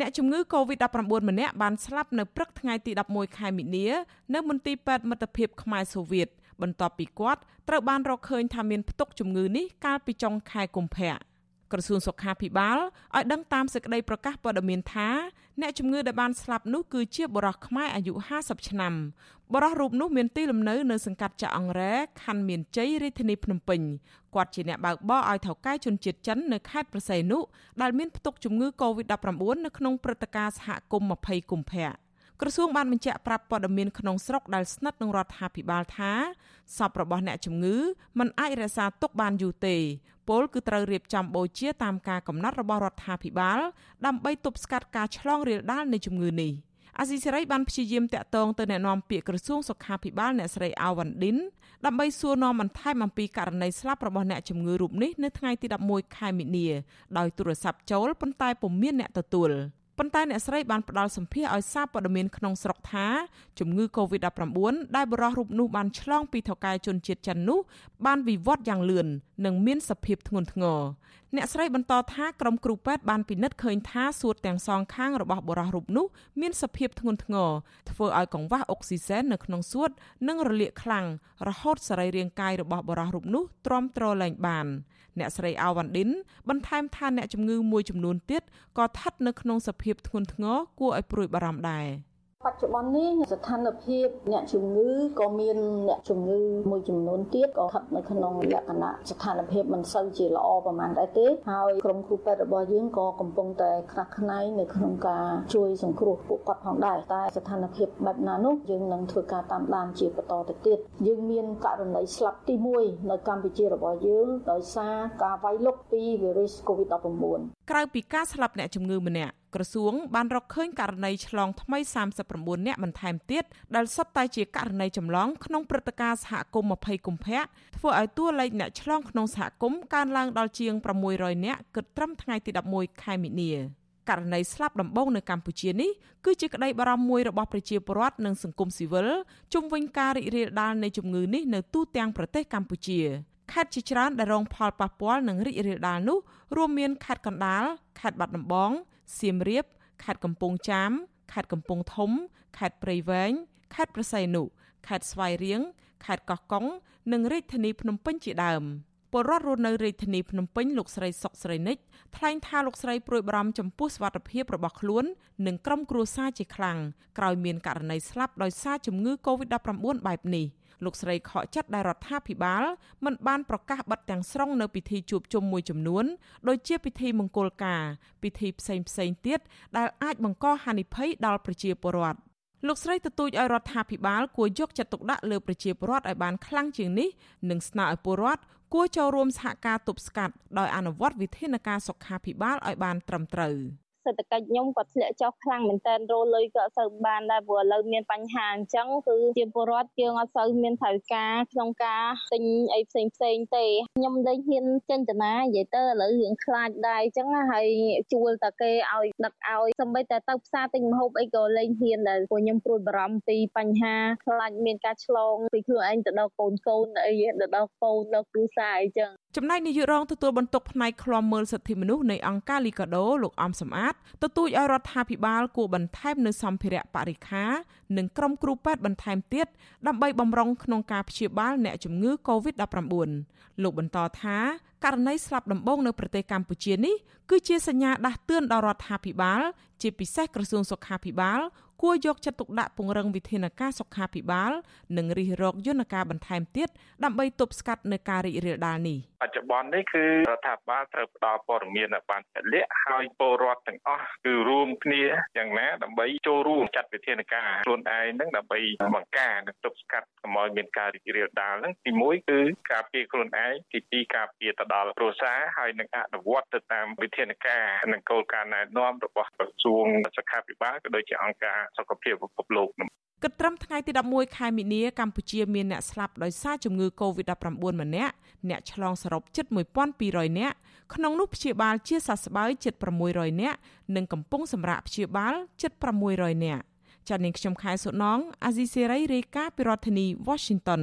អ្នកជំងឺ Covid-19 ម្នាក់បានស្លាប់នៅព្រឹកថ្ងៃទី11ខែមីនានៅមន្ទីរពេទ្យមិត្តភាពខ្មែរសូវៀតបន្ទាប់ពីគាត់ត្រូវបានរកឃើញថាមានផ្ទុកជំងឺនេះកាលពីចុងខែកុម្ភៈ ក្រសួងសុខាភិបាលឲ្យដឹងតាមសេចក្តីប្រកាសព័ត៌មានថាអ្នកជំងឺដែលបានស្លាប់នោះគឺជាបុរសខ្មែរអាយុ50ឆ្នាំបុរសរូបនោះមានទីលំនៅនៅសង្កាត់ចាអង្រែខណ្ឌមានជ័យរាជធានីភ្នំពេញគាត់ជាអ្នកបើកបរឲ្យថៅកែជនជាតិចិននៅខេត្តប្រស័យនុដែលមានផ្ទុកជំងឺ Covid-19 នៅក្នុងព្រឹត្តិការណ៍សហគមន៍20កុម្ភៈ ក្រសួងបានបញ្ជាក់ប្រាប់ព័ត៌មានក្នុងស្រុកដែលស្និទ្ធនឹងរដ្ឋាភិបាលថាសពរបស់អ្នកជំងឺមិនអាចរក្សាទុកបានយូរទេពលគឺត្រូវរៀបចំបូជាតាមការកំណត់របស់រដ្ឋាភិបាលដើម្បីទប់ស្កាត់ការឆ្លងរាលដាលនៃជំងឺនេះអាស៊ីសេរីបានព្យាយាមតាក់ទងទៅអ្នកនាំពាក្យក្រសួងសុខាភិបាលអ្នកស្រីអាវ៉ាន់ឌិនដើម្បីសួរនាំបន្ថែមអំពីករណីស្លាប់របស់អ្នកជំងឺរូបនេះនៅថ្ងៃទី11ខែមីនាដោយទូរស័ព្ទចូលប៉ុន្តែពុំមានអ្នកទទួល ប៉ុន្តែអ្នកស្រីបានផ្ដល់សម្ភារឲ្យសារព័ត៌មានក្នុងស្រុកថាជំងឺ Covid-19 ដែលបរិះរូបនោះបានឆ្លងពីថៅកែជនជាតិចិននោះបានវិវត្តយ៉ាងលឿននិងមានសភាពធ្ងន់ធ្ងរ អ្នកស្រីបន្តថាក្រុមគ្រូពេទ្យបានពិនិត្យឃើញថាសួតទាំងសងខាងរបស់បុរសរូបនោះមានសភាពធ្ងន់ធ្ងរធ្វើឲ្យកង្វះអុកស៊ីសែននៅក្នុងសួត និងរលាកខ្លាំងរហូតសរីរាង្គកាយរបស់បុរសរូបនោះទ្រាំទ្រលែងបានអ្នកស្រីអាវ៉ាន់ឌិនបន្ថែមថាអ្នកជំងឺមួយចំនួនទៀតក៏ស្ថិតនៅក្នុងសភាពធ្ងន់ធ្ងរគួរឲ្យព្រួយបារម្ភដែរ។ បច្ចុប្បន្ននេះស្ថានភាពអ្នកជំងឺក៏មានអ្នកជំងឺមួយចំនួនទៀតក៏ស្ថិតនៅក្នុងលក្ខណៈស្ថានភាពមិនសូវជាល្អប្រហែលដែរទេហើយក្រុមគ្រូពេទ្យរបស់យើងក៏កំពុងតែខ្នះខ្នែងនៅក្នុងការជួយសង្គ្រោះពួកគាត់ផងដែរតែស្ថានភាពបែបណានោះយើងនឹងធ្វើការតាមដានជាបន្តទៅទៀតយើងមានករណីស្លាប់ទី1នៅកម្ពុជារបស់យើងដោយសារការវាយលុកពីវីរុស COVID-19 ក្រៅពីការស្លាប់អ្នកជំងឺម្នាក់ ក្រសួងបានរកឃើញករណីឆ្លងថ្មី39នាក់បន្ថែមទៀតដែលសុទ្ធតែជាករណីចម្លងក្នុងព្រឹត្តិការណ៍សហគមន៍20កុម្ភៈធ្វើឲ្យតួលេខអ្នកឆ្លងក្នុងសហគមន៍កើនឡើងដល់ជាង600នាក់គិតត្រឹមថ្ងៃទី11ខែមីនាករណីស្លាប់ដំបូងនៅកម្ពុជានេះគឺជាក្តីបារម្ភមួយរបស់ប្រជាពលរដ្ឋនិងសង្គមស៊ីវិលជុំវិញការរីករាលដាលនៃជំងឺនេះនៅទូទាំងប្រទេសកម្ពុជាខេត្តជាច្រើនដែលរងផលប៉ះពាល់នឹងរីករាលដាលនោះរួមមានខេត្តកណ្ដាលខេត្តបាត់ដំបង សៀមរាបខេត្តកំពង់ចាមខេត្តកំពង់ធំខេត្តព្រៃវែងខេត្តប្រស័យនុខេត្តស្វាយរៀងខេត្តកោះកុងនិងរាជធានីភ្នំពេញជាដើមពលរដ្ឋរស់នៅរាជធានីភ្នំពេញលោកស្រីសុកស្រីនិចថ្លែងថាលោកស្រីព្រួយបារម្ភចំពោះសុខភាពរបស់ខ្លួននិងក្រុមគ្រួសារជាខ្លាំងក្រោយមានករណីស្លាប់ដោយសារជំងឺ Covid-19 បែបនេះ។ លោកស្រីខកចិត្តដែលរដ្ឋាភិបាលមិនបានប្រកាសបិទទាំងស្រុងនៅពិធីជួបជុំមួយចំនួនដូចជាពិធីមង្គលការពិធីផ្សេងផ្សេងទៀតដែលអាចបង្កហានិភ័យដល់ប្រជាពលរដ្ឋលោកស្រីទទូចឲ្យរដ្ឋាភិបាលគួរយកចិត្តទុកដាក់លើប្រជាពលរដ្ឋឲ្យបានខ្លាំងជាងនេះនិងស្នើឲ្យពលរដ្ឋគួរចូលរួមសហការទប់ស្កាត់ដោយអនុវត្តវិធានការសុខាភិបាលឲ្យបានត្រឹមត្រូវ។ សេដ្ឋកិច្ចខ្ញុំក៏ធ្លាក់ចុះខ្លាំងមែនតើរលុយក៏អត់សូវបានដែរព្រោះឥឡូវមានបញ្ហាអញ្ចឹងគឺជាពលរដ្ឋយើងអត់សូវមានថវិកាក្នុងការទិញអីផ្សេងផ្សេងទេខ្ញុំលែងហ៊ានចិញ្ចនានិយាយទៅឥឡូវរឿងខ្លាចដែរអញ្ចឹងហើយជួលតាគេឲ្យដឹកឲ្យសម្បីតែទៅផ្សារទិញម្ហូបអីក៏លែងហ៊ានដែរព្រោះខ្ញុំព្រួយបារម្ភពីបញ្ហាខ្លាចមានការឆ្លងពីខ្លួនឯងទៅដល់កូនកូនអីទៅដល់កូនដល់គ្រួសារអីចឹង ចំណែកនាយករងទទួលបន្ទុកផ្នែកឃ្លាំមើលសិទ្ធិមនុស្សនៃអង្គការលីកាដូលោកអំសំអាតទទូចឲ្យរដ្ឋាភិបាលគួរបន្ថែមនៅសម្ភារៈបរិខា និងក្រុមគ្រូពេទ្យបន្ថែមទៀតដើម្បីបំរុងក្នុងការព្យាបាលអ្នកជំងឺ Covid-19 លោកបន្តថាករណីស្លាប់ដំបូងនៅប្រទេសកម្ពុជានេះគឺជាសញ្ញាដាស់តឿនដល់រដ្ឋាភិបាល ជាពិសេសក្រសួងសុខាភិបាលគួ រយកចិត្តទុកដាក់ពង្រឹងវិធានការសុខាភិបាល និងរិះរកយន្តការបន្ថែមទៀតដើម្បីទប់ស្កាត់នៅការរីករាលដាលនេះបច្ចុប្បន្ននេះគឺរដ្ឋាភិបាលត្រូវផ្ដល់ព័ត៌មានឲ្យបានជាក់លាក់ហើយពលរដ្ឋទាំងអស់គឺរួមគ្នាយ៉ាងណាដើម្បីចូលរួមចាត់វិធានការខ្លួនឯងនឹងដើម្បីបង្ការនិងទប់ស្កាត់កុំឲ្យមានការរីករាលដាលហ្នឹងទី1គឺការពារខ្លួនឯងទី2ការពារទៅដល់គ្រួសារហើយនឹងអនុវត្តទៅតាមវិធានការនិងគោលការណ៍ណែនាំរបស់ក្រសួងសុខាភិបាលក៏ដូចជាអង្គការសុខភាពពិភពលោកគិតត្រឹមថ្ងៃទី11ខែមីនាកម្ពុជាមានអ្នកស្លាប់ដោយសារជំងឺ Covid-19 ម្នាក់អ្នកឆ្លងសរុបជិត1200នាក់ក្នុងនោះព្យាបាលជាសះស្បើយជិត600នាក់និងកំពុងសម្រាកព្យាបាលជិត600នាក់ចា៎នាងខ្ញុំខែសុណងអាស៊ីសេរីរាយការណ៍ពីរដ្ឋធានី Washington